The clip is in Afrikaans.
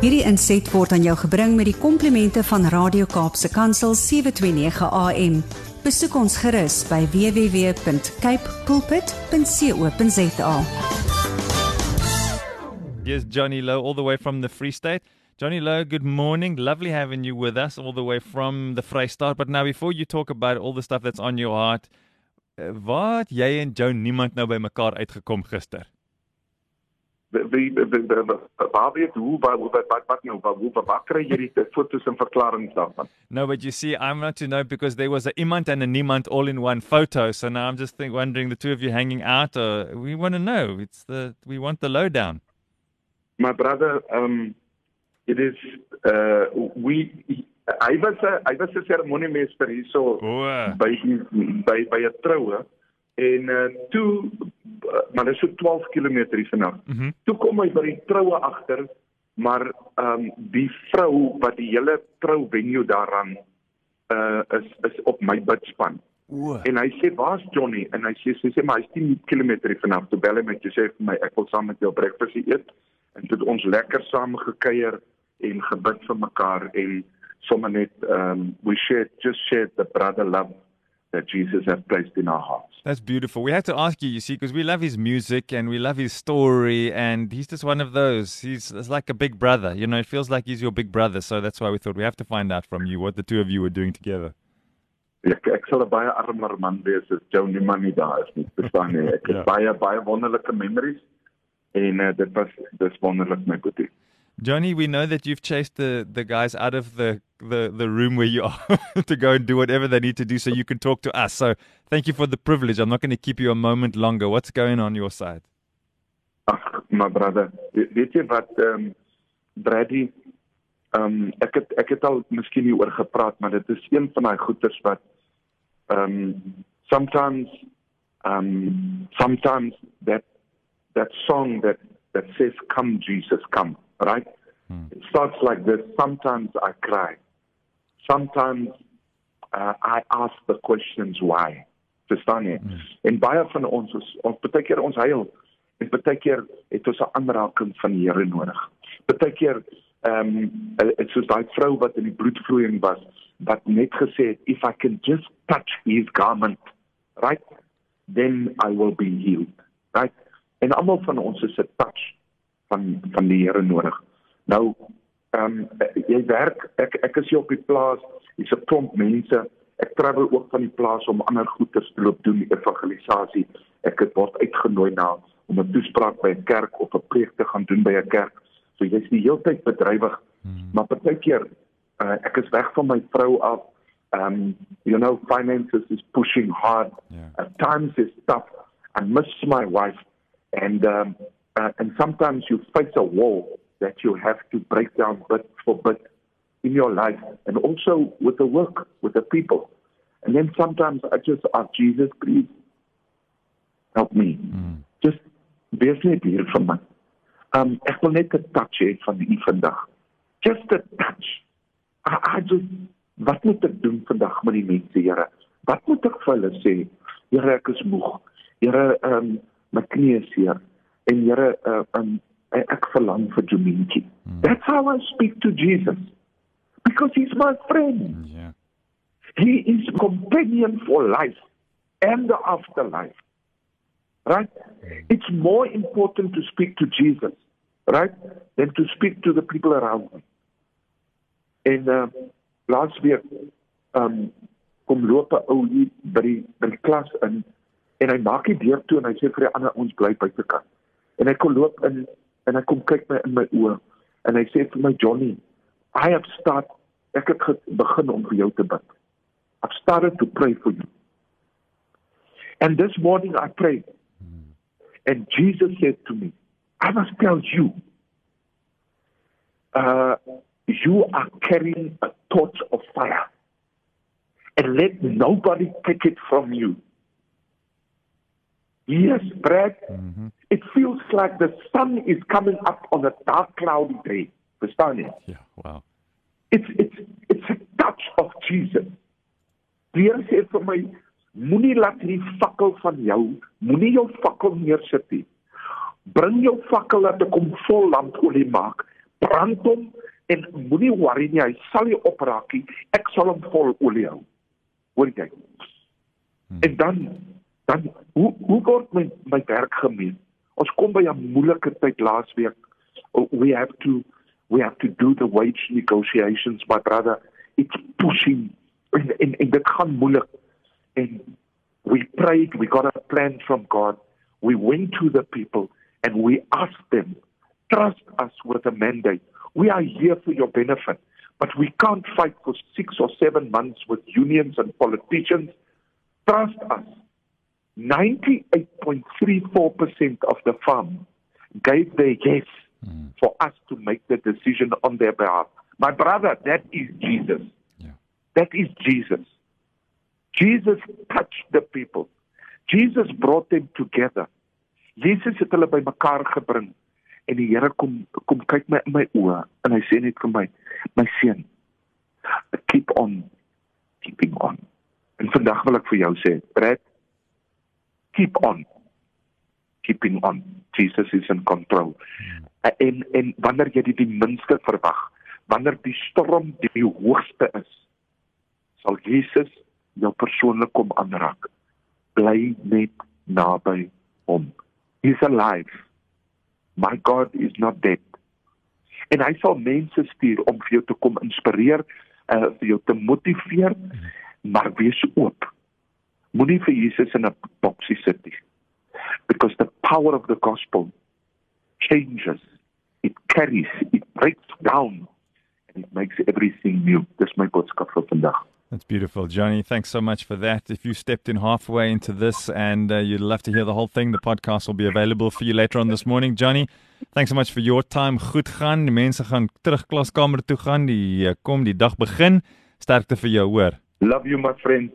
Hierdie inset word aan jou gebring met die komplimente van Radio Kaapse Kansel 729 AM. Besoek ons gerus by www.cape pulpit.co.za. Yes, Johnny Lowe, all the way from the Free State. Johnny Lowe, good morning. Lovely having you with us all the way from the Vrystaat. But now, before you talk about all the stuff that's on your heart, uh, wat jy en Joan niemand nou by mekaar uitgekom gister? Waar weet hoe waar wat wat nou waar hoe waar kry jy die fotos en verklaringe daarvan No, but you see, I'm not to know because there was a iemand and a niemand all in one photo. So now I'm just think, wondering the two of you hanging out. Or we want to know. It's the we want the lowdown. my brother um it is uh we hy was 'n hy was 'n seremoniemeester hierso O, uh, by by by 'n troue en uh toe uh, maar dit is so 12 km vanaf. Mhm. Toe kom hy by die troue agter, maar ehm um, die vrou wat die hele trou venue daaraan uh is is op my bidspan. o. En hy sê, "Waar's Johnny?" En hy sê, sy sê, "Maar hy's 10 km vanaf." Toe bel hy my toe sê vir my, "Ek wil saam met jou breakfast eet." En toe het ons lekker saam gekuier en gebid vir mekaar en sommer net um we shared just shared the brother love that Jesus has placed in our hearts. That's beautiful. We have to ask you, you see, because we love his music and we love his story, and he's just one of those. He's it's like a big brother. You know, it feels like he's your big brother. So that's why we thought we have to find out from you what the two of you were doing together. Ek ek sal baie armer man wees as Joe Newman nie daar is nie. Verstaan jy? Ek het Ja. baie baie wonderlike memories en uh, dit was dis wonderlik my boetie. Johnny, we know that you've chased the, the guys out of the, the, the room where you are to go and do whatever they need to do so you can talk to us. So thank you for the privilege. I'm not going to keep you a moment longer. What's going on your side? Ag, my brother, we- weet jy wat ehm um, Brady ehm um, ek het ek het al miskien gepraat, maar dit is een van daai wat ehm um, sometimes um sometimes that that song that that says come Jesus come, right? Hmm. It starts like this, sometimes I cry. Sometimes uh, I ask the questions why. Verstaan jy? Hmm. En baie van ons is ons baie keer ons huil en baie keer het ons 'n aanraking van die Here nodig. Baie keer ehm um, dit soos daai vrou wat in die bloedvloeiing was wat net gesê het if I can just touch his garment, right? Then I will be healed. Right? En almal van ons is 'n touch van van die Here nodig. Nou ehm um, jy werk ek ek is hier op die plaas, hier's 'n klomp mense. Ek travel ook van die plaas om ander goeders te loop doen, evangelisasie. Ek het word uitgenooi na om 'n toespraak by 'n kerk of 'n preek te gaan doen by 'n kerk. So jy's die hele tyd bedrywig. Hmm. Maar partykeer uh, ek is weg van my vrou af. Um you know finances is pushing hard. Yeah. At times it's tough. I miss my wife and um uh, and sometimes you face a wall that you have to break down bit for bit in your life and also with the work with the people. And then sometimes I just ask Jesus, please help me. Mm. Just wees net hier vir my. Um ek wil net 'n touch hê van u vandag. Just a touch. I, I just wat moet ek doen vandag met die mense, Here? Wat moet ek vir hulle sê? Here, ek is moeg. Here, um, my knie is seer. En Here, uh, um, ek verlang vir Juminki. Mm. That's how I speak to Jesus. Because he's my friend. Yeah. He is companion for life and the afterlife. Right? It's more important to speak to Jesus, right, than to speak to the people around me. En uh, laas week um kom loop 'n ou hier by die by die klas in en hy maak die deur toe en hy sê vir die ander ons bly buitekant. En hy kom loop in en hy kom kyk my in my oë en hy sê vir my Johnny, I have start ek het begin om vir jou te bid. I've started to pray for you. And this morning I prayed. And Jesus said to me, I must tell you, uh, you are carrying a torch of fire. And let nobody take it from you. Yes, Brad, hmm it feels like the sun is coming up on a dark, cloudy day. Verstaan jy? Yeah. Wow. It's it's it's a touch of Jesus. Die Here sê vir my, moenie laat hierdie fakkel van jou, moenie jou fakkel neersit nie. Bring jou fakkel dat ek hom vol lampolie maak. brand hom en moenie worry nie, hy sal nie opraak nie. Ek sal hom vol olie hou. Hoor jy? Hmm. En dan dan hoe hoe word my my werk gemeen? Ons kom by 'n moeilike tyd laasweek. Oh, we have to we have to do the wage negotiations my brother. It's pushing en en, en dit gaan moeilik. We prayed, we got a plan from God. We went to the people and we asked them, trust us with a mandate. We are here for your benefit, but we can't fight for six or seven months with unions and politicians. Trust us. 98.34% of the farm gave their yes mm. for us to make the decision on their behalf. My brother, that is Jesus. Yeah. That is Jesus. Jesus touched the people. Jesus brought them together. Jesus het hulle bymekaar gebring en die Here kom kom kyk my in my oë en hy sê net vir my, my seun, keep on keeping on. En vandag wil ek vir jou sê, Brad, keep on keeping on. Jesus is in control. En en wanneer jy dit die minste verwag, wanneer die storm die hoogste is, sal Jesus jou persoonlik kom aanraak. Bly net naby hom. He's alive. My God is not dead. En hy sal mense stuur om vir jou te kom inspireer, uh, vir jou te motiveer, maar wees oop. Moenie vir Jesus in 'n boksie sit nie. Because the power of the gospel changes. It carries, it breaks down and it makes everything new. Dis my boodskap vir vandag. That's beautiful, Johnny. Thanks so much for that. If you stepped in halfway into this and uh, you'd love to hear the whole thing, the podcast will be available for you later on this morning. Johnny, thanks so much for your time. Goed gaan. Die mense gaan terug klaskamer toe gaan. Die uh, kom die dag begin. Sterkte vir jou, hoor. Love you my friend.